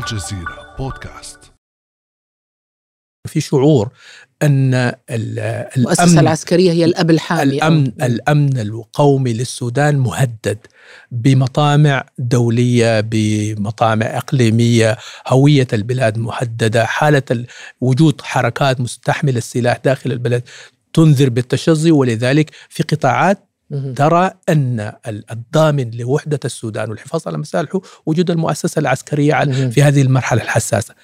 الجزيرة بودكاست في شعور أن المؤسسة الامن العسكرية هي الأب الحامي الامن أو- الأمن القومي للسودان مهدد بمطامع دولية بمطامع إقليمية هوية البلاد مهددة حالة ال- وجود حركات مستحملة السلاح داخل البلد تنذر بالتشظي ولذلك في قطاعات. ترى أن ال- الضامن لوحدة السودان والحفاظ على مصالحه وجود المؤسسة العسكرية على- مهم. في هذه المرحلة الحساسة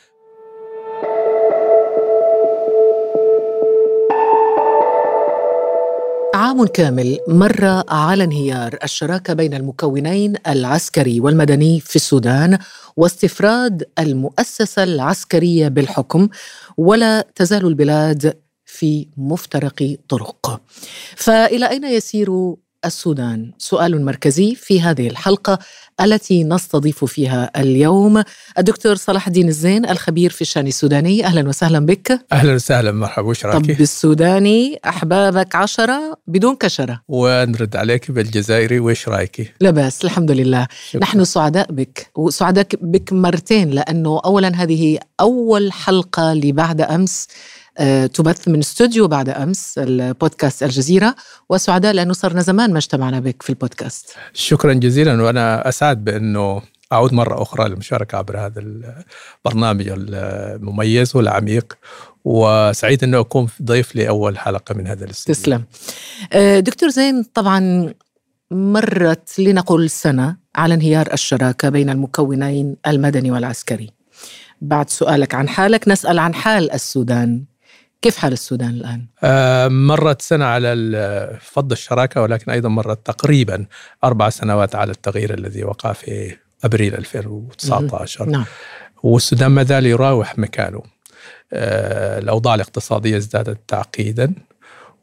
عام كامل مر على انهيار الشراكة بين المكونين العسكري والمدني في السودان واستفراد المؤسسة العسكرية بالحكم ولا تزال البلاد في مفترق طرق. فإلى أين يسير السودان؟ سؤال مركزي في هذه الحلقة التي نستضيف فيها اليوم الدكتور صلاح الدين الزين الخبير في الشأن السوداني أهلا وسهلا بك أهلا وسهلا مرحبا وش طب رايك؟ بالسوداني أحبابك عشرة بدون كشرة ونرد عليك بالجزائري وش رأيك؟ لا بأس الحمد لله شكراً. نحن سعداء بك وسعداء بك مرتين لأنه أولا هذه أول حلقة لبعد أمس تبث من استوديو بعد أمس البودكاست الجزيرة. وسعداء لأنه صرنا زمان ما اجتمعنا بك في البودكاست. شكرا جزيلا. وأنا أسعد بأنه أعود مرة أخرى للمشاركة عبر هذا البرنامج المميز والعميق. وسعيد انه أكون ضيف لأول حلقة من هذا الاستديو تسلم. آه، دكتور زين طبعا مرت لنقل سنة على انهيار الشراكة بين المكونين المدني والعسكري. بعد سؤالك عن حالك نسأل عن حال السودان. كيف حال السودان الآن؟ آه، مرت سنة على فض الشراكة ولكن أيضا مرت تقريبا أربع سنوات على التغيير الذي وقع في أبريل 2019 نعم والسودان ما زال يراوح مكانه آه، الأوضاع الاقتصادية ازدادت تعقيدا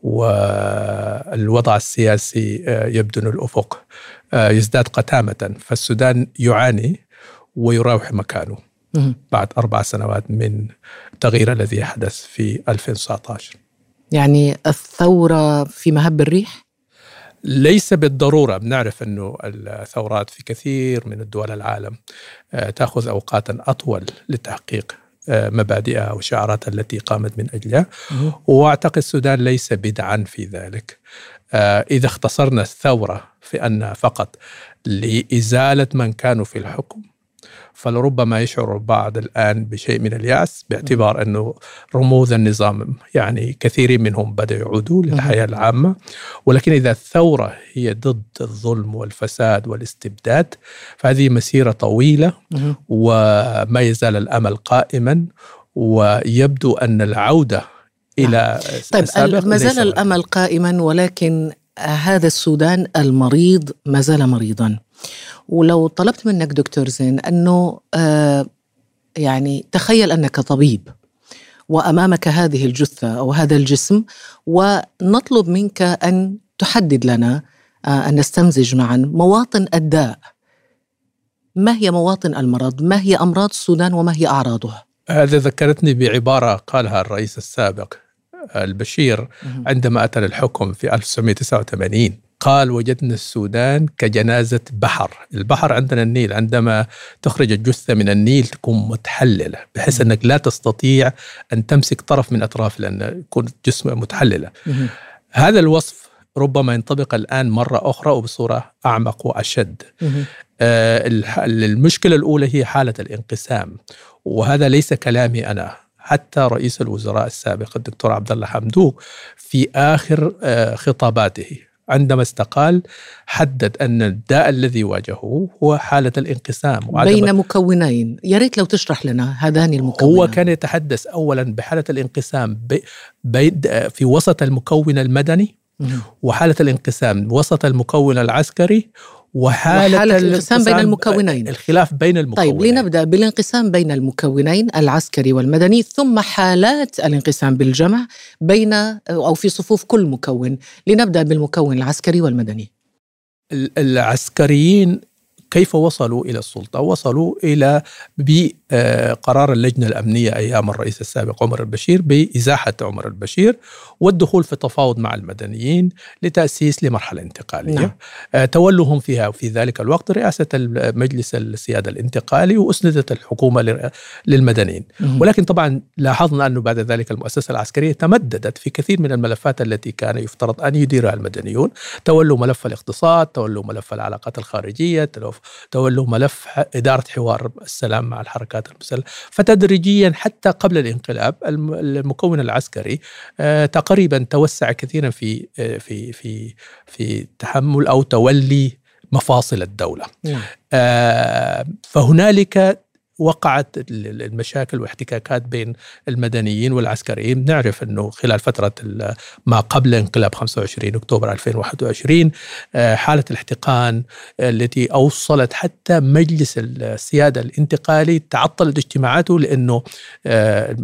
والوضع السياسي آه، يبدو الأفق آه، يزداد قتامة فالسودان يعاني ويراوح مكانه. بعد أربع سنوات من التغيير الذي حدث في 2019 يعني الثورة في مهب الريح؟ ليس بالضرورة. بنعرف أنه الثورات في كثير من الدول العالم آه، تأخذ أوقاتا أطول لتحقيق آه، مبادئها وشعاراتها التي قامت من أجلها. وأعتقد السودان ليس بدعا في ذلك. آه، إذا اختصرنا الثورة في أنها فقط لإزالة من كانوا في الحكم فلربما يشعر البعض الآن بشيء من اليأس باعتبار أنه رموز النظام يعني كثيرين منهم بدأوا يعودوا للحياة العامة. ولكن إذا الثورة هي ضد الظلم والفساد والاستبداد فهذه مسيرة طويلة مهم. وما يزال الأمل قائما ويبدو أن العودة إلى طيب السابق ما زال ليس الأمل قائما ولكن هذا السودان المريض ما زال مريضا. ولو طلبت منك دكتور زين أنه آه يعني تخيل أنك طبيب وأمامك هذه الجثة أو هذا الجسم ونطلب منك أن تحدد لنا آه أن نستمزج معا مواطن الداء. ما هي مواطن المرض؟ ما هي أمراض السودان؟ وما هي أعراضها؟ هذا ذكرتني بعبارة قالها الرئيس السابق. البشير عندما أتى للحكم في 1989 قال وجدنا السودان كجنازة بحر. البحر عندنا النيل. عندما تخرج الجثة من النيل تكون متحللة بحيث أنك لا تستطيع أن تمسك طرف من أطراف لأن يكون جسم متحللة. هذا الوصف ربما ينطبق الآن مرة أخرى وبصورة أعمق وأشد. آه، المشكلة الأولى هي حالة الانقسام وهذا ليس كلامي أنا. حتى رئيس الوزراء السابق الدكتور عبد الله حمدوك في آخر آه، خطاباته. عندما استقال حدد أن الداء الذي واجهه هو حالة الانقسام بين مكونين. يا ريت لو تشرح لنا هذان المكونان. هو كان يتحدث أولا بحالة الانقسام بين في وسط المكون المدني. وحالة الانقسام وسط المكون العسكري وحالة, وحالة الانقسام بين المكونين. الخلاف بين المكونين. طيب لنبدأ بالانقسام بين المكونين العسكري والمدني ثم حالات الانقسام بالجمع بين أو في صفوف كل مكون. لنبدأ بالمكون العسكري والمدني. ال- العسكريين كيف وصلوا إلى السلطة؟ وصلوا إلى بقرار اللجنة الأمنية أيام الرئيس السابق عمر البشير بإزاحة عمر البشير والدخول في تفاوض مع المدنيين لتأسيس لمرحلة انتقالية. نعم. آه، تولهم فيها في ذلك الوقت رئاسة مجلس السيادة الانتقالي وأسندت الحكومة للمدنيين، ولكن طبعا لاحظنا أنه بعد ذلك المؤسسة العسكرية تمددت في كثير من الملفات التي كان يفترض أن يديرها المدنيون، تولوا ملف الاقتصاد، تولوا ملف العلاقات الخارجية، تولوا ملف إدارة حوار السلام مع الحركات المسلحه، فتدريجيا حتى قبل الانقلاب المكون العسكري آه، تقريبا توسع كثيرا في آه، في في في تحمل أو تولي مفاصل الدولة. نعم. آه، فهنالك وقعت المشاكل واحتكاكات بين المدنيين والعسكريين. نعرف أنه خلال فترة ما قبل انقلاب 25 أكتوبر 2021 آه، حالة الاحتقان التي أوصلت حتى مجلس السيادة الانتقالي تعطلت اجتماعاته لأنه آه،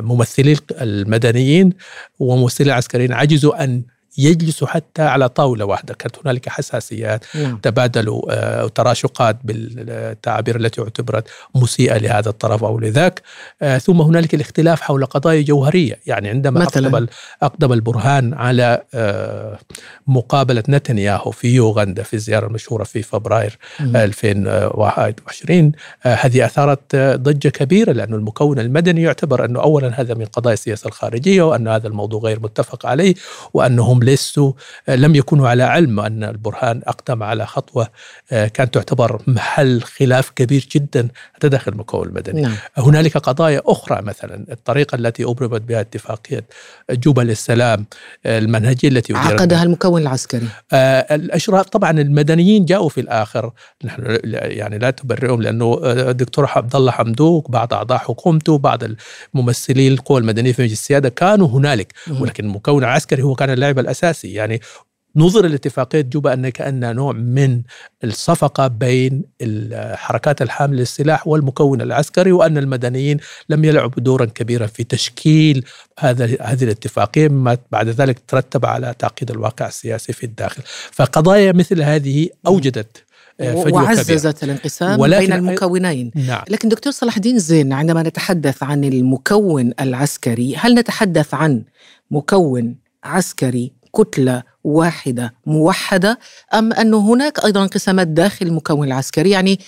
ممثلي المدنيين وممثلي العسكريين عجزوا أن يجلسوا حتى على طاولة واحدة كانت هنالك حساسيات نعم. تبادلوا آه، تراشقات بالتعابير التي اعتبرت مسيئة لهذا الطرف أو لذاك آه، ثم هنالك الاختلاف حول قضايا جوهرية يعني عندما مثلاً. أقدم, أقدم البرهان على آه، مقابلة نتنياهو في يوغندا في الزيارة المشهورة في فبراير مم. 2021 هذه أثارت ضجة كبيرة لأن المكون المدني يعتبر أنه أولا هذا من قضايا السياسة الخارجية وأن هذا الموضوع غير متفق عليه وأنهم ليسوا لم يكونوا على علم أن البرهان أقدم على خطوة آه، كانت تعتبر محل خلاف كبير جدا داخل المكون المدني. نعم. هنالك قضايا أخرى مثلا الطريقة التي أبرمت بها اتفاقية جوبا للسلام آه، المنهجية التي عقدها المكون العسكري. آه، الأشراف طبعا المدنيين جاءوا في الآخر. نحن يعني لا تبرئهم لأنه الدكتور عبد الله حمدوك بعض أعضاء حكومته بعض الممثلين القوى المدنية في مجلس السيادة كانوا هنالك. ولكن المكون العسكري هو كان اللاعب الاساسي يعني نظر لاتفاقية جوبا أن كأنها نوع من الصفقة بين الحركات الحاملة للسلاح والمكون العسكري وأن المدنيين لم يلعبوا دورا كبيرا في تشكيل هذا هذه الاتفاقية مما بعد ذلك ترتب على تعقيد الواقع السياسي في الداخل. فقضايا مثل هذه أوجدت آه، وعززت الانقسام بين المكونين. نعم. لكن دكتور صلاح الدين زين عندما نتحدث عن المكون العسكري هل نتحدث عن مكون عسكري؟ كتلة واحدة موحدة أم انه هناك أيضا انقسامات داخل المكون العسكري يعني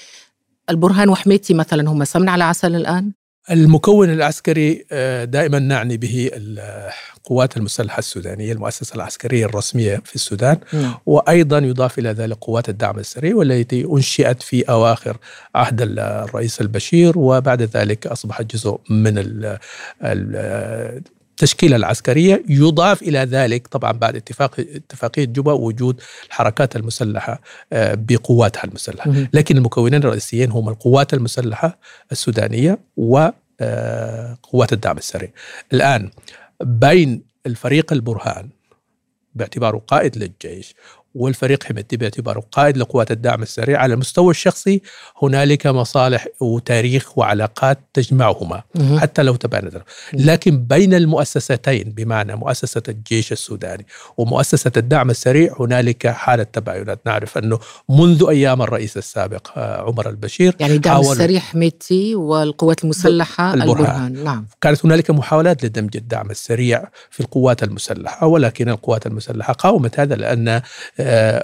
البرهان وحميتي مثلا هم سمن على عسل الآن المكون العسكري آه، دائما نعني به القوات المسلحة السودانية المؤسسة العسكرية الرسمية في السودان نعم. وأيضا يضاف إلى ذلك قوات الدعم السريع والتي أنشئت في أواخر عهد الرئيس البشير وبعد ذلك اصبحت جزء من التشكيلة العسكرية يضاف إلى ذلك طبعا بعد اتفاق اتفاقية جوبا وجود الحركات المسلحة آه، بقواتها المسلحة. لكن المكونين الرئيسيين هم القوات المسلحة السودانية وقوات آه، الدعم السريع. الآن بين الفريق البرهان باعتباره قائد للجيش والفريق حميدتي باعتباره قائد لقوات الدعم السريع على المستوى الشخصي هنالك مصالح وتاريخ وعلاقات تجمعهما حتى لو تباينت لكن بين المؤسستين بمعنى مؤسسة الجيش السوداني ومؤسسة الدعم السريع هنالك حالة تباينات. نعرف أنه منذ أيام الرئيس السابق آه، عمر البشير يعني الدعم السريع حميدتي والقوات المسلحة البرهان, البرهان. نعم. كانت هنالك محاولات لدمج الدعم السريع في القوات المسلحة ولكن القوات المسلحة قاومت هذا لأن آه،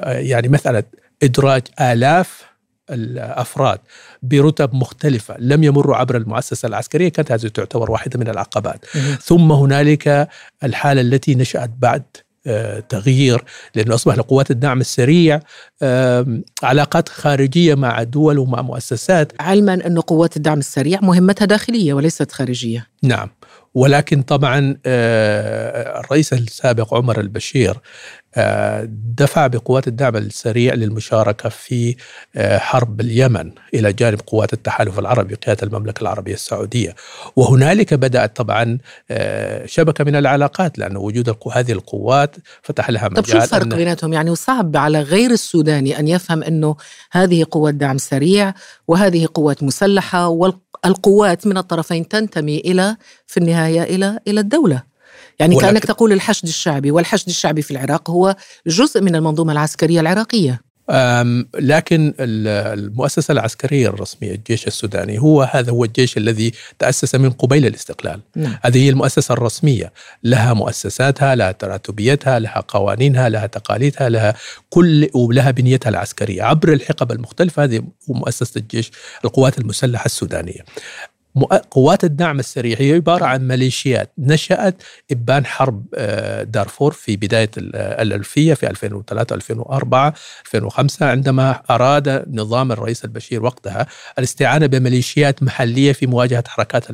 يعني مسألة إدراج آلاف الأفراد برتب مختلفة لم يمروا عبر المؤسسة العسكرية كانت هذه تعتبر واحدة من العقبات. ثم هنالك الحالة التي نشأت بعد آه، تغيير لأنه أصبح لقوات الدعم السريع علاقات خارجية مع دول ومع مؤسسات. علما أن قوات الدعم السريع مهمتها داخلية وليست خارجية. نعم. ولكن طبعا آه، الرئيس السابق عمر البشير دفع بقوات الدعم السريع للمشاركة في آه، حرب اليمن إلى جانب قوات التحالف العربي قيادة المملكة العربية السعودية. وهنالك بدأت طبعا آه، شبكة من العلاقات لأن وجود هذه القوات فتح لها مجال طب شو الفرق بيناتهم؟ يعني وصعب على غير السوداني أن يفهم أنه هذه قوات دعم سريع وهذه قوات مسلحة والقوات من الطرفين تنتمي إلى في النهاية إلى إلى الدولة. يعني كأنك تقول الحشد الشعبي والحشد الشعبي في العراق هو جزء من المنظومة العسكرية العراقية. لكن المؤسسة العسكرية الرسمية الجيش السوداني هو هذا هو الجيش الذي تأسس من قبيل الاستقلال. نعم. هذه هي المؤسسة الرسمية. لها مؤسساتها لها تراتبيتها لها قوانينها لها تقاليدها لها كل ولها بنيتها العسكرية. عبر الحقب المختلفة هذه مؤسسة الجيش القوات المسلحة السودانية. قوات الدعم السريع. هي عبارة عن ميليشيات. نشأت إبان حرب آه، دارفور في بداية الألفية في 2003 2004 2005 عندما أراد نظام الرئيس البشير وقتها الاستعانة بميليشيات محلية في مواجهة حركات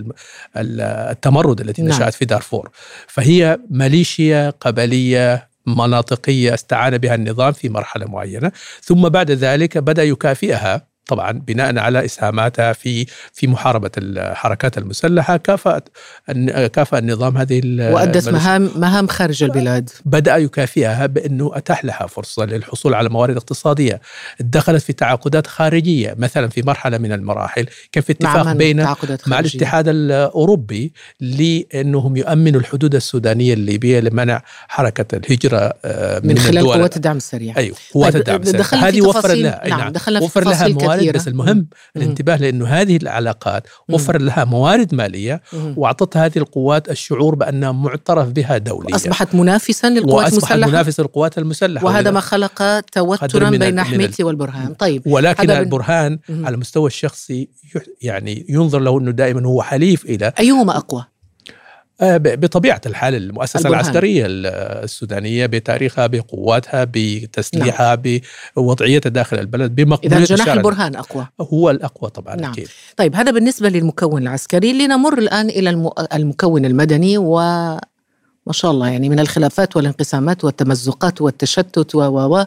التمرد التي نعم. نشأت في دارفور. فهي ميليشيا قبلية مناطقية استعان بها النظام في مرحلة معينة ثم بعد ذلك بدأ يكافئها طبعا بناء على إسهاماتها في في محاربة الحركات المسلحة. كافأت كافأ النظام هذه وأدت مهام مهام خارج البلاد. بدأ يكافئها بأنه أتاح لها فرصة للحصول على موارد اقتصادية. دخلت في تعاقدات خارجية مثلا في مرحلة من المراحل كان في اتفاق مع بين مع الاتحاد الأوروبي لأنهم يؤمنوا الحدود السودانية الليبية لمنع حركة الهجرة آه، من, من خلال قوات الدعم السريع. أيوه قوات الدعم السريع. هذه وفر لها نعم, نعم دخلنا وفر لها موارد. موارد بس المهم الانتباه لأنه هذه العلاقات وفر لها موارد مالية وأعطت هذه القوات الشعور بأنها معترف بها دوليا. أصبحت منافسا للقوات المسلحة؟ منافسا للقوات المسلحة. وهذا ما خلق توترا بين حميتي والبرهان. طيب ولكن البرهان على المستوى الشخصي يعني ينظر له أنه دائما هو حليف إلى أيهما أقوى؟ آه، بطبيعة الحال المؤسسة البرهان. العسكرية السودانية بتاريخها بقواتها بتسليحها نعم. بوضعيتها داخل البلد بمقبوليه اذا جناح البرهان أقوى هو الأقوى طبعا نعم. أكيد. طيب هذا بالنسبة للمكون العسكري لنمر الآن إلى المكون المدني و ما شاء الله يعني من الخلافات والانقسامات والتمزقات والتشتت و و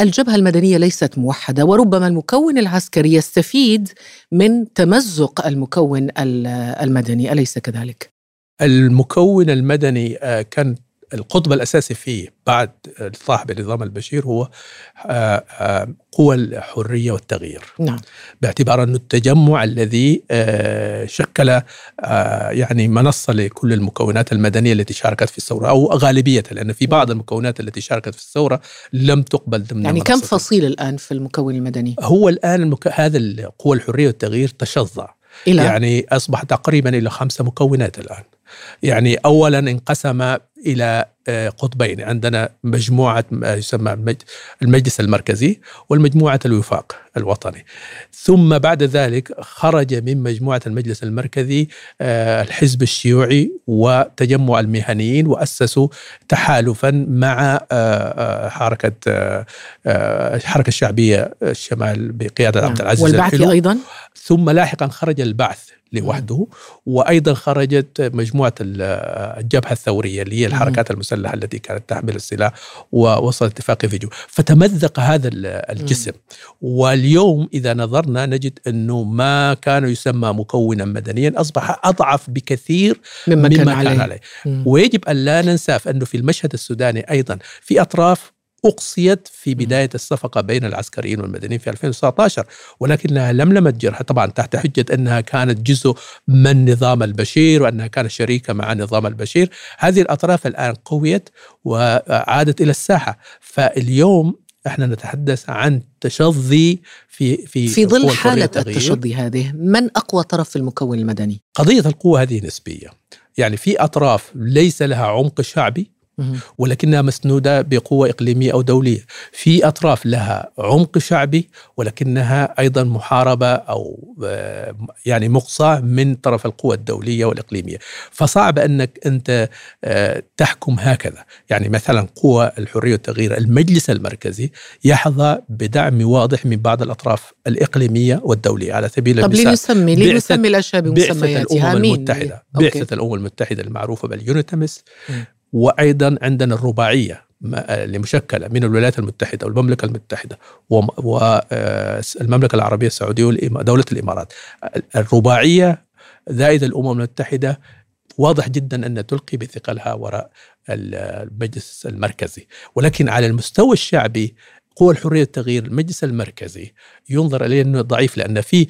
الجبهة المدنية ليست موحدة وربما المكون العسكري يستفيد من تمزق المكون المدني أليس كذلك؟ المكون المدني آه، كان القطب الأساسي فيه بعد صاحب النظام البشير هو آه، آه، قوى الحرية والتغيير. نعم. باعتبار انه التجمع الذي شكل يعني منصة لكل المكونات المدنية التي شاركت في الثورة أو غالبيتها لأن في بعض المكونات التي شاركت في الثورة لم تقبل ضمن يعني كم فصيل الآن في المكون المدني؟ هو الآن المك... هذا القوى الحرية والتغيير تشظع إلى؟ يعني أصبح تقريبا إلى خمسة مكونات الآن. يعني اولا انقسم إلى آه، قطبين. عندنا مجموعة ما يسمى المجلس المركزي والمجموعة الوفاق الوطني. ثم بعد ذلك خرج من مجموعة المجلس المركزي آه، الحزب الشيوعي وتجمع المهنيين وأسسوا تحالفا مع آه، حركة الحركة الشعبية الشمال بقيادة عبد نعم. العزيز والبعث أيضا؟ ثم لاحقا خرج البعث لوحده. وأيضا خرجت مجموعة الجبهة الثورية اللي هي الحركات المسلحة التي كانت تحمل السلاح ووصل اتفاق فيجو فتمزق هذا الجسم. واليوم إذا نظرنا نجد أنه ما كان يسمى مكونا مدنيا أصبح أضعف بكثير مما, مما كان, عليه, كان عليه. ويجب أن لا ننسى أنه في المشهد السوداني أيضا في أطراف أقصيت في بداية الصفقة بين العسكريين والمدنيين في 2019 ولكنها لملمت جرحها طبعا تحت حجة أنها كانت جزء من نظام البشير وأنها كانت شريكة مع نظام البشير. هذه الأطراف الآن قويت وعادت إلى الساحة. فاليوم إحنا نتحدث عن تشظي في في في ظل حالة التشظي هذه من أقوى طرف في المكون المدني؟ قضية القوة هذه نسبية. يعني في أطراف ليس لها عمق شعبي ولكنها مسنودة بقوة إقليمية أو دولية. في أطراف لها عمق شعبي ولكنها أيضا محاربة أو آه، يعني مقصى من طرف القوى الدولية والإقليمية. فصعب أنك أنت آه، تحكم هكذا. يعني مثلا قوى الحرية والتغيير المجلس المركزي يحظى بدعم واضح من بعض الأطراف الإقليمية والدولية على سبيل المثال. طب لنسمي لنسمي الأشياء بمسمياتها الأمم المتحدة. بعثة الأمم المتحدة المعروفة باليونيتمس وأيضا عندنا الرباعية اللي مشكلة من الولايات المتحدة والمملكة المتحدة والمملكه العربية السعودية ودوله الإمارات. الرباعية زائد الأمم المتحدة واضح جدا ان تلقي بثقلها وراء المجلس المركزي. ولكن على المستوى الشعبي قوى الحرية التغيير المجلس المركزي ينظر إليه أنه ضعيف لأن في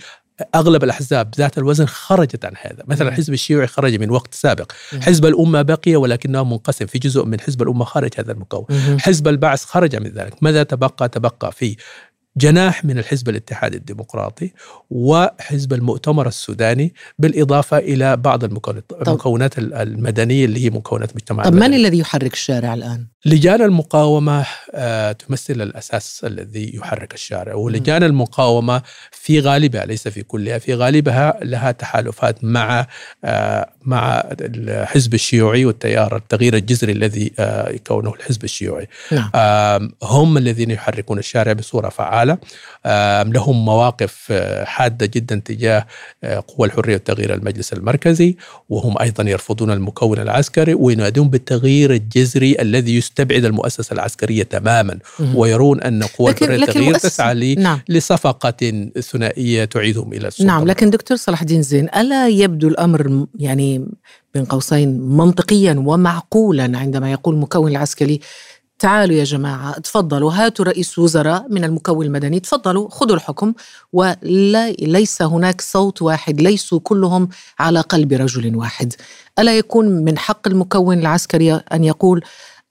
أغلب الأحزاب ذات الوزن خرجت عن هذا، مثلا. الحزب الشيوعي خرج من وقت سابق،. حزب الأمة بقي ولكنه منقسم في جزء من حزب الأمة خارج هذا المكون،. حزب البعث خرج من ذلك، ماذا تبقى؟ تبقى في جناح من الحزب الاتحادي الديمقراطي وحزب المؤتمر السوداني بالإضافة إلى بعض المكونات المدنية اللي هي مكونات المجتمع طب من. الذي يحرك الشارع الآن؟ لجان المقاومة آه، تمثل الأساس الذي يحرك الشارع ولجان المقاومة في غالبها ليس في كلها في غالبها لها تحالفات مع آه، مع الحزب الشيوعي والتيار التغيير الجذري الذي آه، يكونه الحزب الشيوعي نعم هم الذين يحركون الشارع بصورة فعالة آم، لهم مواقف آه، حادة جدا تجاه آه، قوى الحرية والتغيير المجلس المركزي وهم أيضا يرفضون المكون العسكري وينادون بالتغيير الجذري الذي يستبعد المؤسسة العسكرية تماما. ويرون أن قوى لكن والتغيير تسعى لي- نعم. لصفقة ثنائية تعيدهم إلى السلطة. نعم لكن دكتور صلاح الدين زين ألا يبدو الأمر م- يعني بين قوسين منطقيا ومعقولا عندما يقول المكون العسكري تعالوا يا جماعة تفضلوا هاتوا رئيس وزراء من المكون المدني تفضلوا خذوا الحكم وليس هناك صوت واحد ليسوا كلهم على قلب رجل واحد. ألا يكون من حق المكون العسكري أن يقول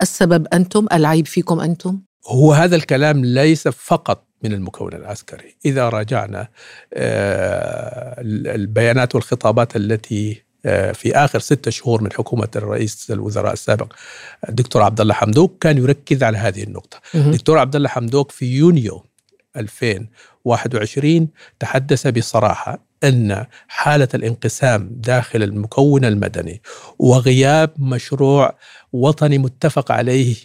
السبب أنتم العيب فيكم أنتم؟ هو هذا الكلام ليس فقط من المكون العسكري. إذا راجعنا آه، البيانات والخطابات التي في آخر ستة شهور من حكومة الرئيس الوزراء السابق الدكتور عبد الله حمدوك كان يركز على هذه النقطة مهم. الدكتور عبد الله حمدوك في يونيو 2021 تحدث بصراحة أن حالة الانقسام داخل المكون المدني وغياب مشروع وطني متفق عليه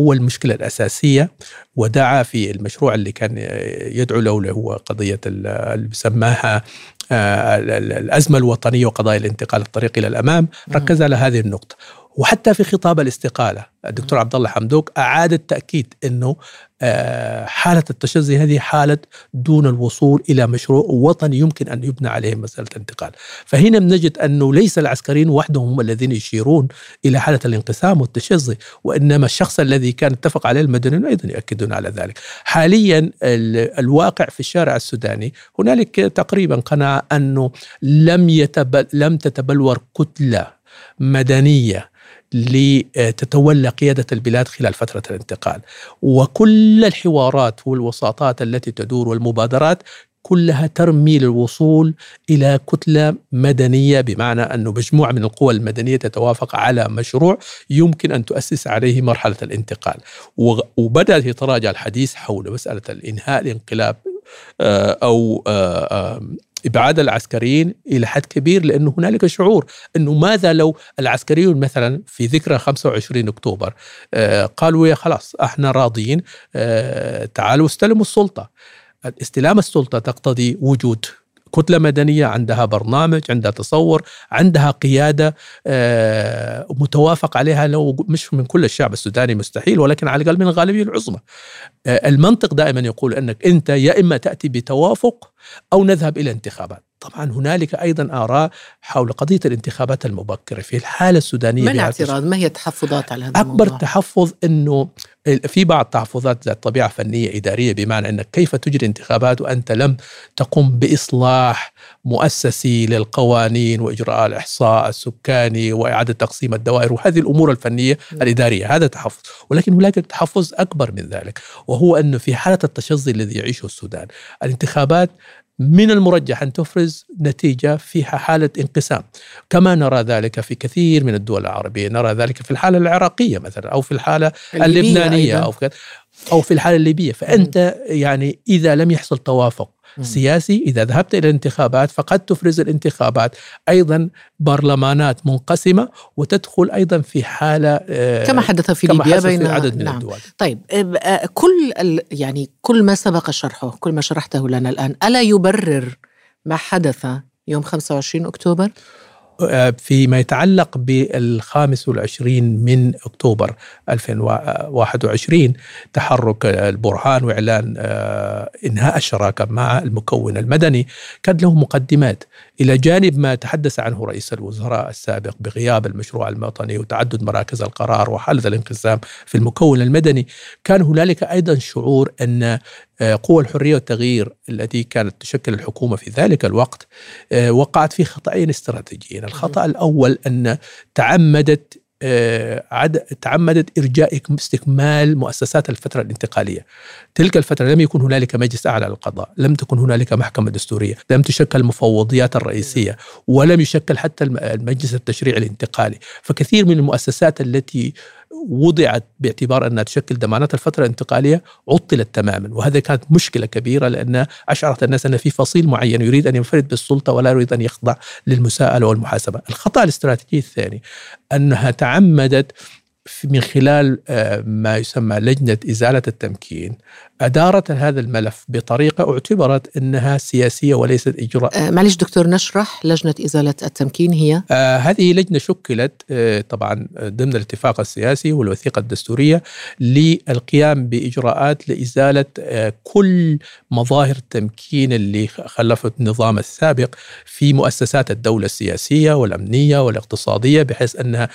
هو المشكلة الأساسية ودعا في المشروع اللي كان يدعو له اللي هو قضية ال- اللي بسماها الأزمة الوطنية وقضايا الانتقال الطريق إلى الأمام ركز على هذه النقطة. وحتى في خطاب الاستقالة الدكتور عبد الله حمدوك أعاد التأكيد أنه آه، حالة التشظي هذه حالة دون الوصول إلى مشروع وطني يمكن أن يبنى عليه مسألة الانتقال. فهنا بنجد أنه ليس العسكريين وحدهم هم الذين يشيرون إلى حالة الانقسام والتشظي وإنما الشخص الذي كان اتفق عليه المدنيون أيضا يؤكدون على ذلك. حاليا ال- الواقع في الشارع السوداني هنالك تقريبا قناعة أنه لم, يتبل لم تتبلور كتلة مدنية لتتولى قيادة البلاد خلال فترة الانتقال. وكل الحوارات والوساطات التي تدور والمبادرات كلها ترمي للوصول إلى كتلة مدنية بمعنى أن مجموعة من القوى المدنية تتوافق على مشروع يمكن أن تؤسس عليه مرحلة الانتقال. وبدأ يتراجع الحديث حول مسألة الإنهاء الانقلاب آه، أو آه، آه، إبعاد العسكريين إلى حد كبير لأنه هنالك شعور أنه ماذا لو العسكريون مثلا في ذكرى 25 أكتوبر قالوا يا خلاص إحنا راضيين تعالوا استلموا السلطة. استلام السلطة تقتضي وجود كتلة مدنية عندها برنامج عندها تصور عندها قيادة آه، متوافق عليها لو مش من كل الشعب السوداني مستحيل ولكن على الأقل من الغالبية العظمى. آه، المنطق دائما يقول أنك أنت يا إما تأتي بتوافق أو نذهب إلى انتخابات. طبعا هنالك أيضا آراء حول قضية الانتخابات المبكرة في الحالة السودانية ما الاعتراض؟ ما هي التحفظات على هذا أكبر الموضوع؟ تحفظ أنه في بعض تحفظات ذات طبيعة فنية إدارية بمعنى أنك كيف تجري انتخابات وأنت لم تقم بإصلاح مؤسسي للقوانين وإجراء الإحصاء السكاني وإعادة تقسيم الدوائر وهذه الأمور الفنية م. الإدارية هذا تحفظ ولكن هناك تحفظ أكبر من ذلك وهو أنه في حالة التشظي الذي يعيشه السودان الانتخابات من المرجح أن تفرز نتيجة فيها حالة انقسام، كما نرى ذلك في كثير من الدول العربية، نرى ذلك في الحالة العراقية مثلا أو في الحالة الليبية اللبنانية أيضاً. أو في أو في الحالة الليبية، فأنت يعني إذا لم يحصل توافق. سياسي. إذا ذهبت إلى الانتخابات فقد تفرز الانتخابات. أيضا برلمانات منقسمة وتدخل أيضا في حالة آه، كما حدث في كما ليبيا بين في عدد من نعم. الدول. طيب آه، كل ال- يعني كل ما سبق شرحه كل ما شرحته لنا الآن ألا يبرر ما حدث يوم 25 أكتوبر؟ آه، فيما يتعلق بالخامس والعشرين من أكتوبر 2021 تحرك البرهان وإعلان آه، إنهاء الشراكة مع المكون المدني. كان له مقدمات. إلى جانب ما تحدث عنه رئيس الوزراء السابق بغياب المشروع الوطني وتعدد مراكز القرار وحالة الانقسام في المكون المدني. كان هنالك أيضا شعور أن آه، قوى الحرية والتغيير التي كانت تشكل الحكومة في ذلك الوقت آه، وقعت في خطأين استراتيجيين، الخطأ الأول أن تعمدت آه، عد تعمدت إرجاء استكمال مؤسسات الفترة الانتقالية. تلك الفترة لم يكن هنالك مجلس أعلى للقضاء، لم تكن هنالك محكمة دستورية، لم تشكل المفوضيات الرئيسية، ولم يشكل حتى المجلس التشريع الانتقالي، فكثير من المؤسسات التي وضعت باعتبار أنها تشكل ضمانات الفترة الانتقالية عطلت تماما وهذا كانت مشكلة كبيرة لأن أشعرت الناس أن في فصيل معين يريد أن ينفرد بالسلطة ولا يريد أن يخضع للمساءلة والمحاسبة. الخطأ الاستراتيجي الثاني أنها تعمدت من خلال آه، ما يسمى لجنة إزالة التمكين أدارت هذا الملف بطريقة اعتبرت أنها سياسية وليست إجراء. آه معلش دكتور نشرح لجنة إزالة التمكين هي؟ آه هذه لجنة شكلت طبعا ضمن الاتفاق السياسي والوثيقة الدستورية للقيام بإجراءات لإزالة كل مظاهر التمكين اللي خلفت النظام السابق في مؤسسات الدولة السياسية والأمنية والاقتصادية بحيث أنها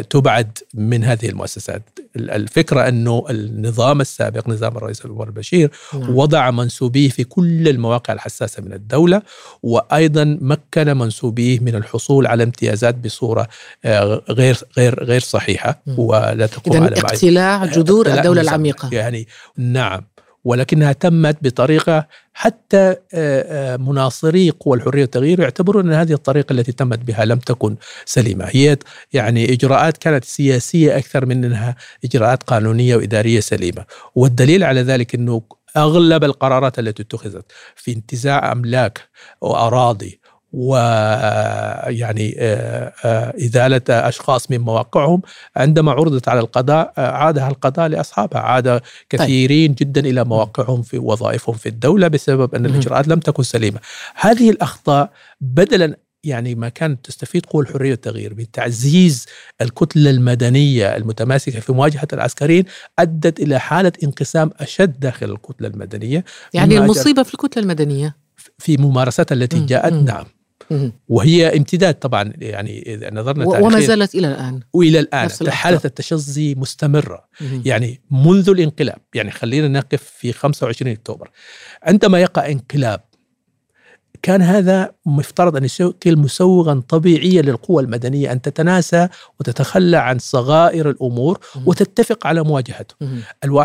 تبعد من هذه المؤسسات. الفكرة أنه النظام السابق نظام الرئيس عمر البشير نعم. وضع منسوبيه في كل المواقع الحساسة من الدولة وأيضا مكن منسوبيه من الحصول على امتيازات بصورة آه، غير غير غير صحيحة ولا تقوم على اقتلاع جذور الدولة العميقة. يعني نعم. ولكنها تمت بطريقة حتى آه، آه، مناصري قوى الحرية والتغيير يعتبرون أن هذه الطريقة التي تمت بها لم تكن سليمة. هي يعني إجراءات كانت سياسية أكثر من أنها إجراءات قانونية وإدارية سليمة. والدليل على ذلك أنه أغلب القرارات التي اتخذت في انتزاع أملاك وأراضي ويعني آه، آه، إزالة أشخاص من مواقعهم. عندما عرضت على القضاء آه، عادها القضاء لأصحابها. عاد كثيرين طيب. جدا إلى مواقعهم في وظائفهم في الدولة بسبب أن الإجراءات لم تكن سليمة. هذه الأخطاء بدلا يعني ما كانت تستفيد قوى الحرية والتغيير بتعزيز الكتلة المدنية المتماسكة في مواجهة العسكريين أدت إلى حالة انقسام أشد داخل الكتلة المدنية. يعني المصيبة في الكتلة المدنية. في ممارسات التي جاءت. نعم. وهي امتداد طبعا يعني إذا نظرنا وما زالت إلى الآن. وإلى الآن. حاله التشظي مستمرة. يعني منذ الانقلاب يعني خلينا نقف في 25 أكتوبر عندما يقع انقلاب كان هذا مفترض أن يشكل مسوغا طبيعيا للقوى المدنية أن تتناسى وتتخلى عن صغائر الأمور وتتفق على مواجهته. الوا...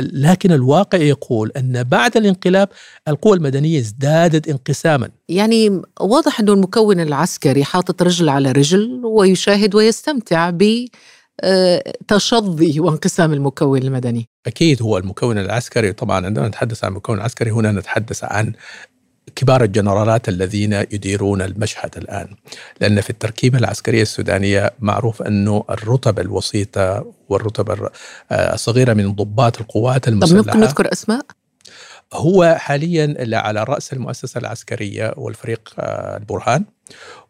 لكن الواقع يقول أن بعد الانقلاب القوى المدنية ازدادت انقساما. يعني واضح أنه المكون العسكري حاطط رجل على رجل ويشاهد ويستمتع ب آه، تشظي وانقسام المكون المدني. أكيد هو المكون العسكري طبعا عندما نتحدث عن المكون العسكري هنا نتحدث عن كبار الجنرالات الذين يديرون المشهد الآن لأن في التركيبة العسكرية السودانية معروف أنه الرتب الوسيطة والرتب الصغيرة من ضباط القوات المسلحة طب ممكن نذكر أسماء؟ هو حاليا على رأس المؤسسة العسكرية والفريق آه، البرهان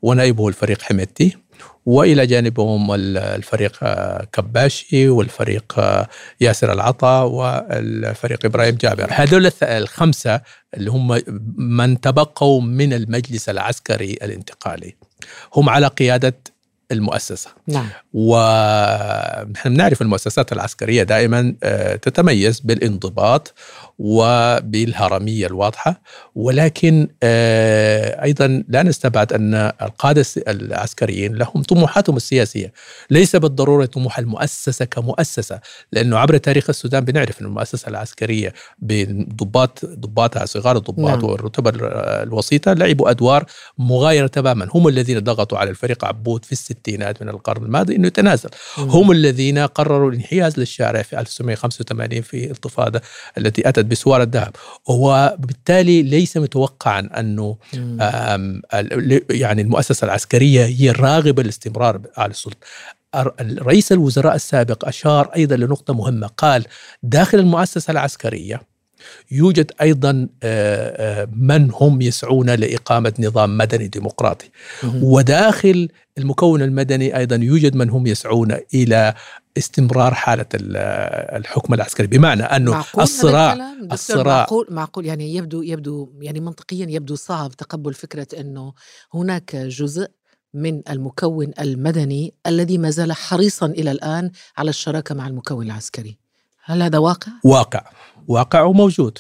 ونائبه الفريق حميدتي وإلى جانبهم الفريق آه، كباشي والفريق آه، ياسر العطا والفريق إبراهيم جابر. هذول الخمسة اللي هم من تبقوا من المجلس العسكري الانتقالي. هم على قيادة المؤسسة. نعم. ونحن بنعرف المؤسسات العسكرية دائما آه، تتميز بالانضباط وبالهرمية الواضحة ولكن آه، أيضا لا نستبعد أن القادة العسكريين لهم طموحاتهم السياسية ليس بالضرورة طموح المؤسسة كمؤسسة لأنه عبر تاريخ السودان بنعرف أن المؤسسة العسكرية بضباط ضباطها صغار الضباط نعم. والرتب الوسيطة لعبوا أدوار مغايرة تماما هم الذين ضغطوا على الفريق عبود في الستينات من القرن الماضي أنه يتنازل نعم. هم الذين قرروا الانحياز للشارع في 1985 في الانتفاضة التي أتت بسوار الذهب. وبالتالي ليس متوقعا أنه يعني المؤسسة العسكرية هي الراغبة للاستمرار على السلطة. رئيس الوزراء السابق أشار أيضا لنقطة مهمة. قال داخل المؤسسة العسكرية يوجد أيضا من هم يسعون لإقامة نظام مدني ديمقراطي. وداخل المكون المدني أيضا يوجد من هم يسعون إلى استمرار حالة الحكم العسكري. بمعنى أنه معقول الصراع الصراع معقول معقول. يعني يبدو يبدو يعني منطقيا يبدو صعب تقبل فكرة أنه هناك جزء من المكون المدني الذي ما زال حريصا إلى الآن على الشراكة مع المكون العسكري. هل هذا واقع؟ واقع. واقع وموجود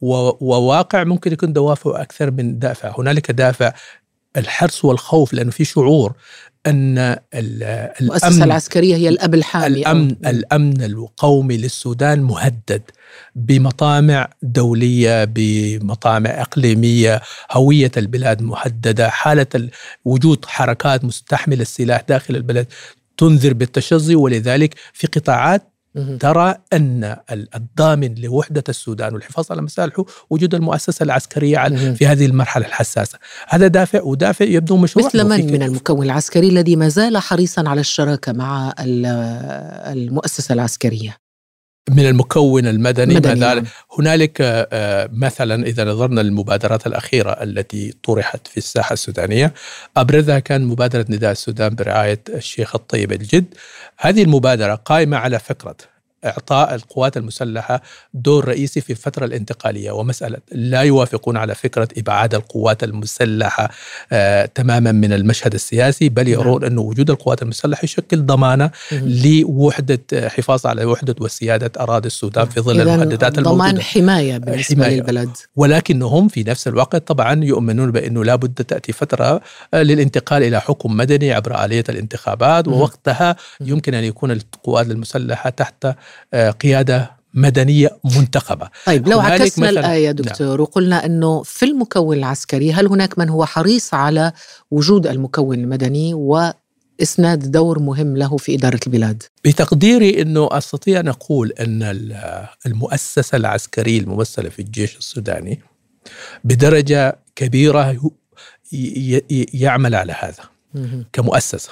وواقع ممكن يكون دوافع أكثر من دافع. هنالك دافع الحرص والخوف لأنه في شعور أن المؤسسه العسكرية هي الأب الحامي الامن أو. الأمن القومي للسودان مهدد بمطامع دولية بمطامع إقليمية هوية البلاد مهددة حالة وجود حركات مستحملة السلاح داخل البلد تنذر بالتشظي. ولذلك في قطاعات ترى أن الضامن لوحدة السودان والحفاظ على مصالحه وجود المؤسسة العسكرية في هذه المرحلة الحساسة، هذا دافع ودافع يبدو مشروع مثل من من المكون العسكري الذي ما زال حريصا على الشراكة مع المؤسسة العسكرية؟ من المكون المدني ما نعم. هنالك آه، مثلا إذا نظرنا للمبادرات الأخيرة التي طرحت في الساحة السودانية أبرزها كان مبادرة نداء السودان برعاية الشيخ الطيب الجد. هذه المبادرة قائمة على فكرة. إعطاء القوات المسلحة دور رئيسي في الفترة الانتقالية ومسألة لا يوافقون على فكرة إبعاد القوات المسلحة آه تماما من المشهد السياسي بل نعم. يرون أن وجود القوات المسلحة يشكل ضمانة لوحدة حفاظ على وحدة وسيادة أراضي السودان في ظل المحددات الموجودة. ضمان حماية بالنسبة حماية. للبلد. ولكنهم في نفس الوقت طبعا يؤمنون بأنه لا بد تأتي فترة آه، للانتقال إلى حكم مدني عبر آلية الانتخابات ووقتها يمكن أن يكون القوات المسلحة تحت آه، قيادة مدنية منتخبة طيب لو عكسنا الآية نعم. دكتور نعم. وقلنا أنه في المكون العسكري هل هناك من هو حريص على وجود المكون المدني وإسناد دور مهم له في إدارة البلاد بتقديري أنه أستطيع أن أقول أن المؤسسة العسكرية الممثلة في الجيش السوداني بدرجة كبيرة يعمل على هذا كمؤسسة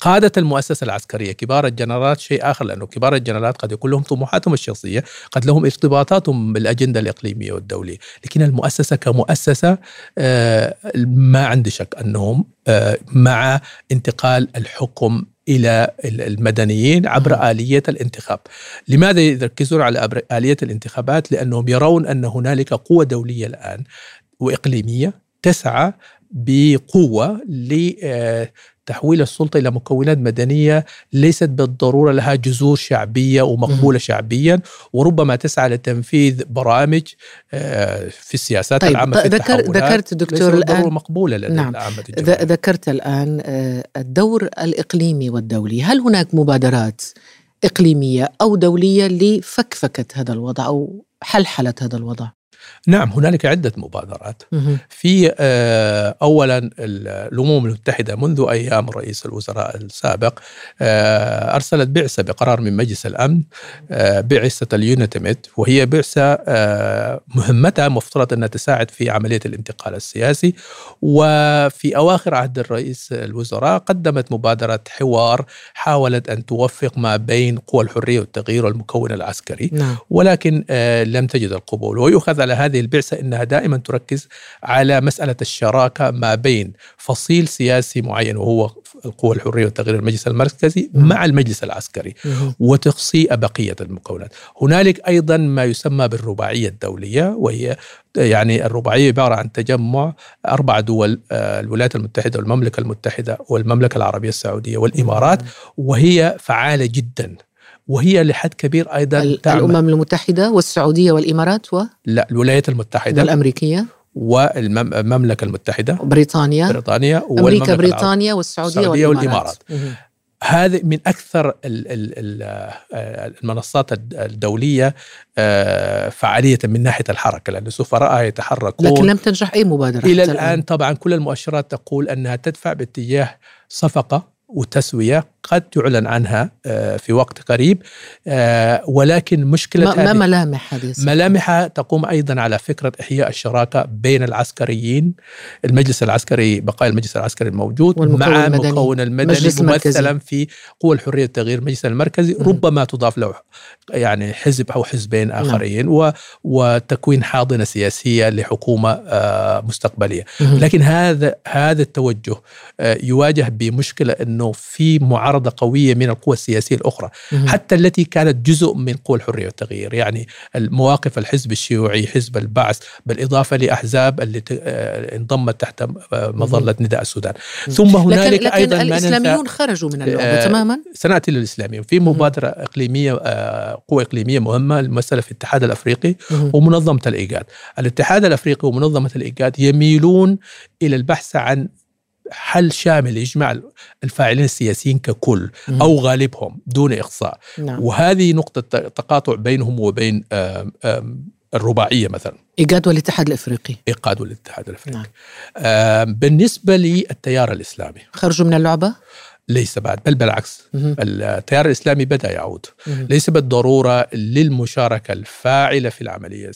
قادة المؤسسة العسكرية كبار الجنرالات شيء آخر لأنه كبار الجنرالات قد يكون لهم طموحاتهم الشخصية قد لهم ارتباطاتهم بالأجندة الإقليمية والدولية لكن المؤسسة كمؤسسة آه، ما عندي شك أنهم آه، مع انتقال الحكم إلى المدنيين عبر آلية الانتخاب. لماذا يركزون على آلية الانتخابات؟ لأنهم يرون أن هنالك قوة دولية الآن وإقليمية تسعى بقوة تحويل السلطة إلى مكونات مدنية ليست بالضرورة لها جذور شعبية ومقبولة شعبيا وربما تسعى لتنفيذ برامج آه، في السياسات طيب العامة في ذكر ذكرت دكتور الان مقبولة لدى نعم. ذكرت الآن آه، الدور الإقليمي والدولي. هل هناك مبادرات إقليمية أو دولية لفكفكة هذا الوضع أو حلحلة هذا الوضع؟ نعم هنالك عدة مبادرات. في آه، أولا الأمم المتحدة منذ أيام رئيس الوزراء السابق آه، أرسلت بعثة بقرار من مجلس الأمن آه، بعثة اليونتمت وهي بعثة مهمتها مفترض أنها تساعد في عملية الانتقال السياسي. وفي أواخر عهد الرئيس الوزراء قدمت مبادرة حوار حاولت أن توفق ما بين قوى الحرية والتغيير والمكون العسكري. نعم. ولكن لم تجد القبول. ويؤخذ على هذه البعثة أنها دائما تركز على مسألة الشراكة ما بين فصيل سياسي معين وهو القوى الحرية والتغيير المجلس المركزي مع المجلس العسكري وتقصي بقية المكونات هنالك أيضا ما يسمى بالرباعية الدولية وهي يعني الرباعية عبارة عن تجمع أربع دول آه، الولايات المتحدة والمملكة المتحدة والمملكة العربية السعودية والإمارات وهي فعالة جدا وهي لحد كبير أيضا الأمم المتحدة والسعودية والإمارات و لا الولايات المتحدة والأمريكية. والمملكة المتحدة. بريطانيا. بريطانيا أمريكا بريطانيا والسعودية والإمارات, والإمارات. هذه من أكثر المنصات الدولية آه، فعالية من ناحية الحركة لأن السفراء يتحركون. لكن لم تنجح أي مبادرة إلى الآن طبعا كل المؤشرات تقول أنها تدفع باتجاه صفقة وتسوية. قد تعلن عنها آه، في وقت قريب آه، ولكن مشكلة ما ملامح هذه ملامحها تقوم أيضا على فكرة إحياء الشراكة بين العسكريين المجلس العسكري بقايا المجلس العسكري الموجود مع المكون المدني ممثلا في قوى الحرية والتغيير المجلس المركزي م. ربما تضاف له يعني حزب أو حزبين نعم. آخرين و وتكوين حاضنة سياسية لحكومة آه، مستقبلية م. لكن هذا هذا التوجه يواجه بمشكلة أنه في معارضة معارضه قوية من القوى السياسية الأخرى حتى التي كانت جزء من قوى الحرية والتغيير. يعني المواقف الحزب الشيوعي حزب البعث بالإضافة لأحزاب اللي آه، انضمت تحت آه، مظلة نداء السودان. ثم هنالك لكن لكن أيضا الإسلاميون خرجوا من اللعبة آه تماما؟ سناتي للاسلاميين في مبادرة إقليمية قوه إقليمية مهمة الممثله في الاتحاد الأفريقي ومنظمة الإيجاد. الاتحاد الأفريقي ومنظمة الإيجاد يميلون إلى البحث عن حل شامل يجمع الفاعلين السياسيين ككل أو غالبهم دون إقصاء؟ نعم. وهذه نقطة تقاطع بينهم وبين الرباعية مثلا. ايجاد والاتحاد الإفريقي. إيقاد والاتحاد الإفريقي. نعم. بالنسبة للتيار الإسلامي. خرجوا من اللعبة؟ ليس بعد بل بالعكس. التيار الإسلامي بدأ يعود. ليس بالضرورة للمشاركة الفاعلة في العملية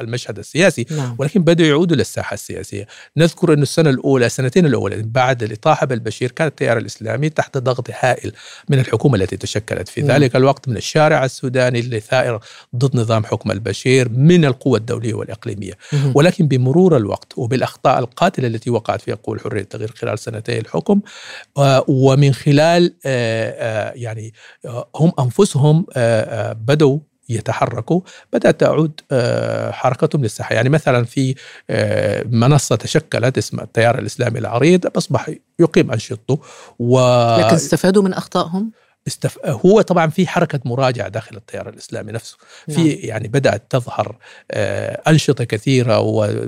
المشهد السياسي نعم. ولكن بداوا يعودوا للساحة السياسية. نذكر أن السنة الأولى السنتين الأولى بعد الإطاحة بالبشير كان التيار الإسلامي تحت ضغط هائل من الحكومة التي تشكلت. في. ذلك الوقت من الشارع السوداني اللي ثائر ضد نظام حكم البشير من القوى الدولية والإقليمية. ولكن بمرور الوقت وبالأخطاء القاتلة التي وقعت فيها قوى الحرية التغيير خلال سنتي الحكم ومن خلال آه، آه، يعني آه، هم أنفسهم بدوا يتحركوا بدأت تعود حركتهم للساحة. يعني مثلا في منصة تشكلت اسمها التيار الإسلامي العريض أصبح يقيم أنشطته و لكن استفادوا من أخطائهم؟ استف... هو طبعا في حركة مراجعة داخل التيار الإسلامي نفسه. في نعم. يعني بدأت تظهر آه، أنشطة كثيرة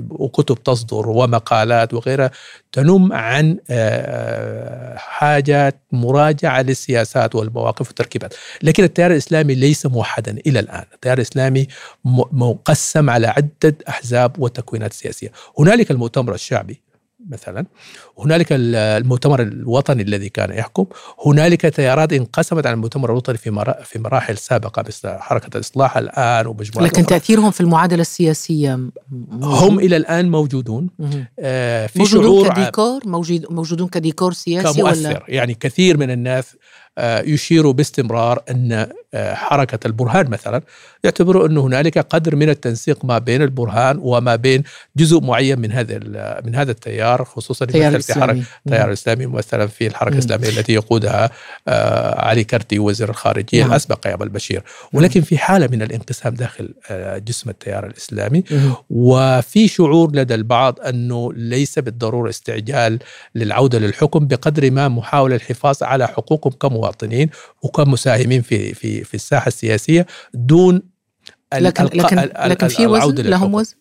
وكتب تصدر ومقالات وغيرها تنم عن آه، حاجات مراجعة للسياسات والمواقف والتركيبات. لكن التيار الإسلامي ليس موحدا إلى الآن. التيار الإسلامي مقسم على عدة أحزاب وتكوينات سياسية. هنالك المؤتمر الشعبي مثلا. هنالك المؤتمر الوطني الذي كان يحكم. هنالك تيارات انقسمت عن المؤتمر الوطني في في مراحل سابقة مثل حركة الإصلاح الآن ومجموعه لكن أخرى. تأثيرهم في المعادلة السياسية هم إلى الآن موجودون. آه في موجودون شعور كديكور؟ موجود موجودون كديكور سياسي كمؤثر. ولا؟ يعني كثير من الناس يشير باستمرار أن آه، حركة البرهان مثلا يعتبروا أن هنالك قدر من التنسيق ما بين البرهان وما بين جزء معين من هذا من هذا التيار خصوصا التيار في حركة التيار الاسلامي مثلا في الحركة الإسلامية التي يقودها آه، علي كرتي وزير الخارجية نعم. الأسبق أيام البشير. ولكن في حالة من الانقسام داخل جسم التيار الإسلامي وفي شعور لدى البعض أنه ليس بالضرورة استعجال للعودة للحكم بقدر ما محاولة الحفاظ على حقوقهم كمواطنين. وكمساهمين في في في الساحة السياسية دون لكن لكن لكن في وزن؟ لهم وزن؟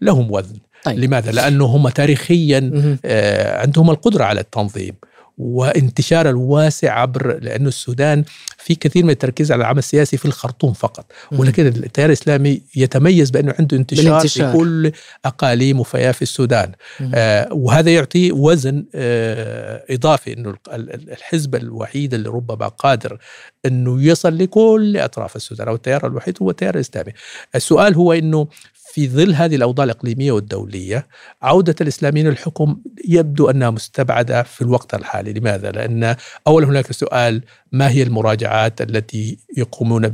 لهم وزن. طيب. لماذا؟ لأنه هم تاريخيا آه عندهم القدرة على التنظيم وانتشار الواسع عبر لأن السودان في كثير من التركيز على العمل السياسي في الخرطوم فقط ولكن التيار الإسلامي يتميز بأنه عنده انتشار بالانتشار. في كل أقاليم وفيا في السودان. آه وهذا يعطي وزن آه إضافي أنه الحزب الوحيد اللي ربما قادر أنه يصل لكل أطراف السودان أو التيار الوحيد هو التيار الإسلامي. السؤال هو أنه في ظل هذه الأوضاع الإقليمية والدولية عودة الإسلاميين للحكم يبدو أنها مستبعدة في الوقت الحالي، لماذا؟ لأن اولا هناك سؤال ما هي المراجعات التي يقومون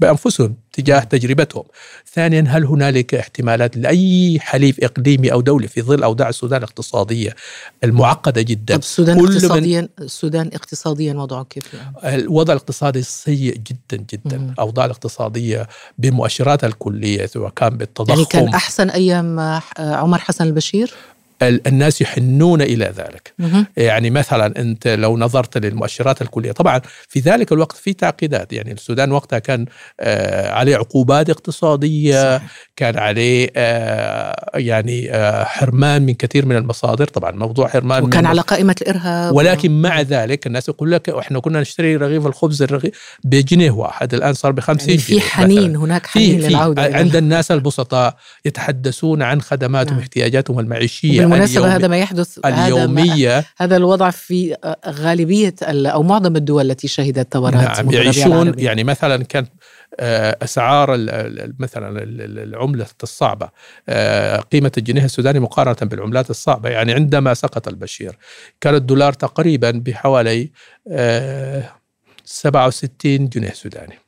بأنفسهم تجاه تجربتهم. ثانيا هل هنالك احتمالات لأي حليف إقليمي أو دولي في ظل أوضاع السودان الاقتصادية المعقدة جدا؟ طب السودان اقتصاديا السودان اقتصاديا وضعه كيف؟ يعني؟ الوضع الاقتصادي سيء جدا جدا، الاوضاع الاقتصادية بمؤشراتها الكلية سواء كان بالتضخم يعني كان أحسن أيام عمر حسن البشير؟ الناس يحنون إلى ذلك يعني مثلا أنت لو نظرت للمؤشرات الكلية طبعا في ذلك الوقت في تعقيدات يعني السودان وقتها كان آه عليه عقوبات اقتصادية صحيح. كان عليه آه يعني آه حرمان من كثير من المصادر طبعا موضوع حرمان وكان على قائمة الإرهاب ولكن مع ذلك الناس يقول لك إحنا كنا نشتري رغيف الخبز الرغيف بجنيه واحد الآن صار ب 50 يعني في حنين مثلاً. هناك حنين في للعودة عند الناس البسطاء يتحدثون عن خدماتهم نعم. المعيشية بالمناسبة هذا ما يحدث اليومية. هذا, هذا الوضع في غالبية أو معظم الدول التي شهدت ثورات نعم يعيشون يعني مثلا كان آه، أسعار مثلا العملة الصعبة آه، قيمة الجنيه السوداني مقارنة بالعملات الصعبة يعني عندما سقط البشير كان الدولار تقريبا بحوالي 67 آه، جنيه سوداني.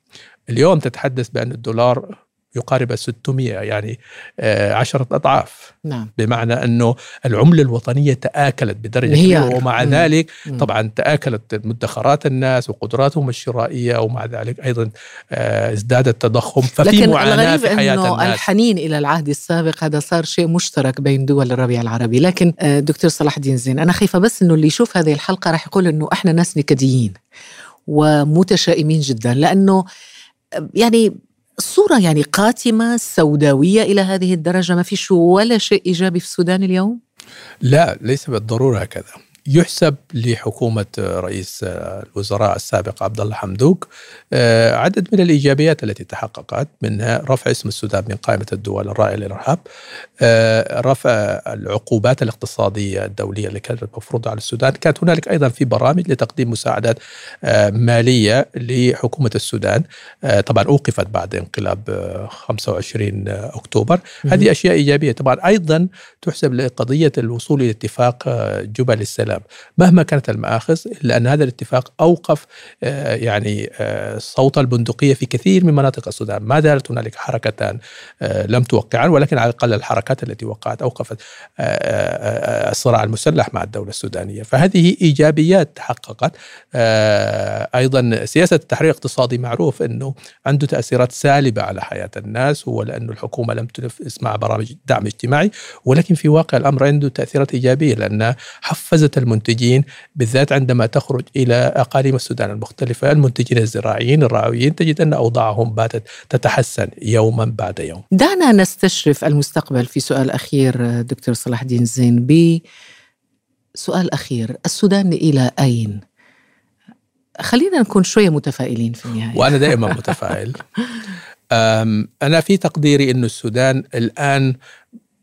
اليوم تتحدث بأن الدولار يقارب 600 يعني آه، عشرة أضعاف. نعم. بمعنى أنه العملة الوطنية تآكلت بدرجة كبيرة ومع مم. ذلك طبعا تآكلت مدخرات الناس وقدراتهم الشرائية ومع ذلك أيضا آه، ازداد التضخم. ففي معاناة في حياة إنه الناس. الحنين إلى العهد السابق هذا صار شيء مشترك بين دول الربيع العربي. لكن آه، دكتور صلاح الدين زين أنا خايفة بس إنه اللي يشوف هذه الحلقة راح يقول إنه إحنا ناس نكديين ومتشائمين جدا لأنه يعني الصورة يعني قاتمة سوداوية إلى هذه الدرجة ما فيش ولا شيء إيجابي في السودان اليوم؟ لا ليس بالضرورة هكذا يحسب لحكومة رئيس الوزراء السابق عبد الله حمدوك آه، عدد من الإيجابيات التي تحققت منها رفع اسم السودان من قائمة الدول الرائعة للإرهاب آه، رفع العقوبات الاقتصادية الدولية اللي كانت مفروضة على السودان. كانت هنالك أيضا في برامج لتقديم مساعدات آه، مالية لحكومة السودان طبعا أوقفت بعد انقلاب 25 أكتوبر. هذه أشياء إيجابية. طبعا أيضا تحسب لقضية الوصول إلى اتفاق جبل السلام. السلام مهما كانت المآخذ إلا أن هذا الاتفاق أوقف آه، يعني آه، صوت البندقية في كثير من مناطق السودان. ما زالت هنالك حركتان آه، لم توقعان ولكن على الأقل الحركات التي وقعت أوقفت الصراع المسلح مع الدولة السودانية. فهذه إيجابيات تحققت. أيضا سياسة التحرير الاقتصادي معروف أنه عنده تأثيرات سالبة على حياة الناس هو لأن الحكومة لم تنفذ مع برامج دعم اجتماعي ولكن في واقع الأمر عنده تأثيرات إيجابية لأنها حفزت المنتجين بالذات عندما تخرج إلى أقاليم السودان المختلفة المنتجين الزراعيين الرعويين تجد أن أوضاعهم باتت تتحسن يوما بعد يوم. دعنا نستشرف المستقبل في سؤال أخير دكتور صلاح الدين زين ب سؤال أخير. السودان إلى أين؟ خلينا نكون شوية متفائلين في النهاية. وأنا دائما متفائل. أنا في تقديري أن السودان الآن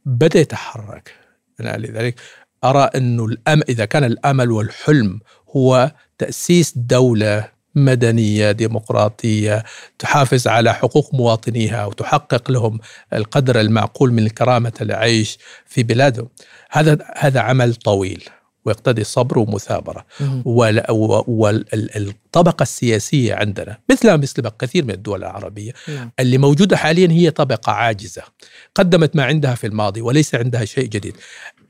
بدأ يتحرك. أنا لذلك أرى أنه الأم إذا كان الأمل والحلم هو تأسيس دولة مدنية ديمقراطية تحافظ على حقوق مواطنيها وتحقق لهم القدر المعقول من كرامة العيش في بلادهم. هذا هذا عمل طويل. ويقتضي صبر ومثابرة. والطبقة السياسية عندنا مثلها مثل كثير من الدول العربية نعم. اللي موجودة حاليا هي طبقة عاجزة قدمت ما عندها في الماضي وليس عندها شيء جديد.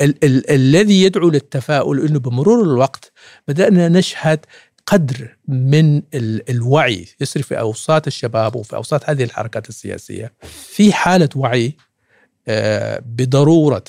ال- ال- الذي يدعو للتفاؤل إنه بمرور الوقت بدأنا نشهد قدر من ال- الوعي يسري في أوساط الشباب وفي أوساط هذه الحركات السياسية. في حالة وعي آه، بضرورة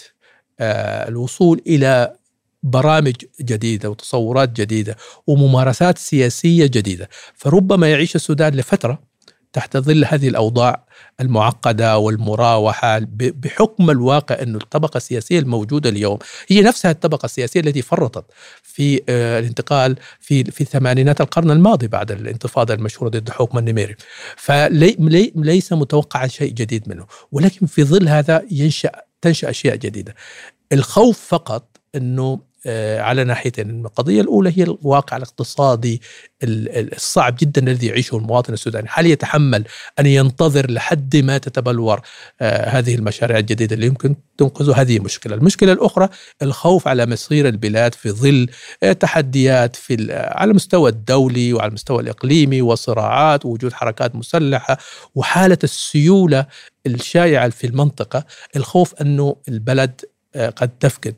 آه، الوصول إلى برامج جديدة وتصورات جديدة وممارسات سياسية جديدة. فربما يعيش السودان لفترة تحت ظل هذه الأوضاع المعقدة والمراوحة بحكم الواقع إنه الطبقة السياسية الموجودة اليوم هي نفسها الطبقة السياسية التي فرطت في آه، الانتقال في في ثمانينات القرن الماضي بعد الانتفاضة المشهورة ضد حكم النميري. فليس متوقعا شيء جديد منه ولكن في ظل هذا ينشأ تنشأ أشياء جديدة. الخوف فقط إنه على ناحيتين. القضية الأولى هي الواقع الاقتصادي الصعب جدا الذي يعيشه المواطن السوداني. هل يتحمل أن ينتظر لحد ما تتبلور آه، هذه المشاريع الجديدة اللي يمكن تنقذه هذه مشكلة المشكلة الأخرى الخوف على مصير البلاد في ظل آه، تحديات في على المستوى الدولي وعلى المستوى الإقليمي وصراعات ووجود حركات مسلحة وحالة السيولة الشائعة في المنطقة. الخوف أنه البلد قد تفقد.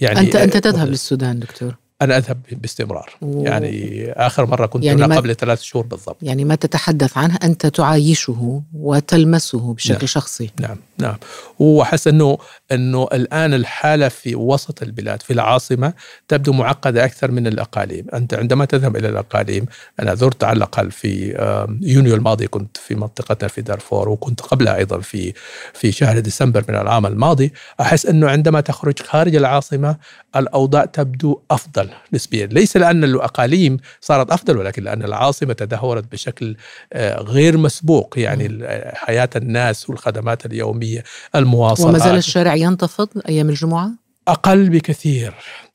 يعني انت أنت تذهب للسودان دكتور؟ أنا أذهب باستمرار. و... يعني آخر مرة كنت يعني هنا قبل ثلاث شهور بالضبط. يعني ما تتحدث عنه أنت تعايشه وتلمسه بشكل نعم. شخصي. نعم نعم. وحس أنه إنه الآن الحالة في وسط البلاد في العاصمة تبدو معقدة أكثر من الأقاليم، أنت عندما تذهب إلى الأقاليم أنا زرت على الأقل في يونيو الماضي كنت في منطقتنا في دارفور وكنت قبلها أيضا في في شهر ديسمبر من العام الماضي، أحس إنه عندما تخرج خارج العاصمة الأوضاع تبدو أفضل نسبيا، ليس لأن الأقاليم صارت أفضل ولكن لأن العاصمة تدهورت بشكل آه، غير مسبوق. يعني حياة الناس والخدمات اليومية العربية المواصلات. وما زال الشارع ينتفض أيام الجمعة؟ أقل بكثير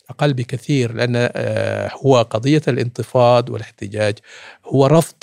أقل بكثير لأن آه، هو قضية الانتفاض والاحتجاج هو رفض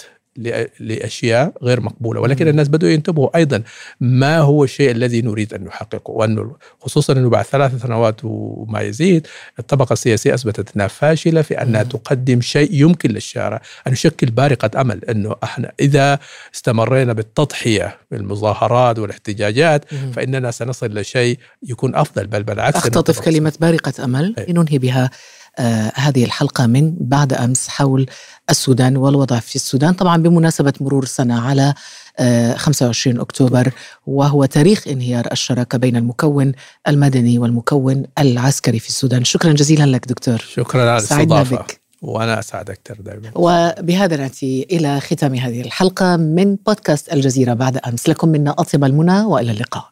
لأشياء غير مقبولة ولكن الناس بدأوا ينتبهوا أيضا ما هو الشيء الذي نريد أن نحققه وانه خصوصا أنه بعد ثلاث سنوات وما يزيد الطبقة السياسية أثبتت أنها فاشلة في أنها تقدم شيء يمكن للشارع أن يشكل بارقة أمل أنه إحنا إذا استمرينا بالتضحية بالمظاهرات والاحتجاجات فإننا سنصل لشيء يكون أفضل بل بالعكس أختطف كلمة بارقة أمل أي. ننهي بها. آه هذه الحلقة من بعد أمس حول السودان والوضع في السودان. طبعا بمناسبة مرور سنة على آه 25 أكتوبر وهو تاريخ انهيار الشراكة بين المكون المدني والمكون العسكري في السودان. شكرا جزيلا لك دكتور. شكرا على الاستضافة. وأنا أسعد أكثر دائما. وبهذا نأتي إلى ختام هذه الحلقة من بودكاست الجزيرة بعد أمس. لكم منا أطيب المنى وإلى اللقاء.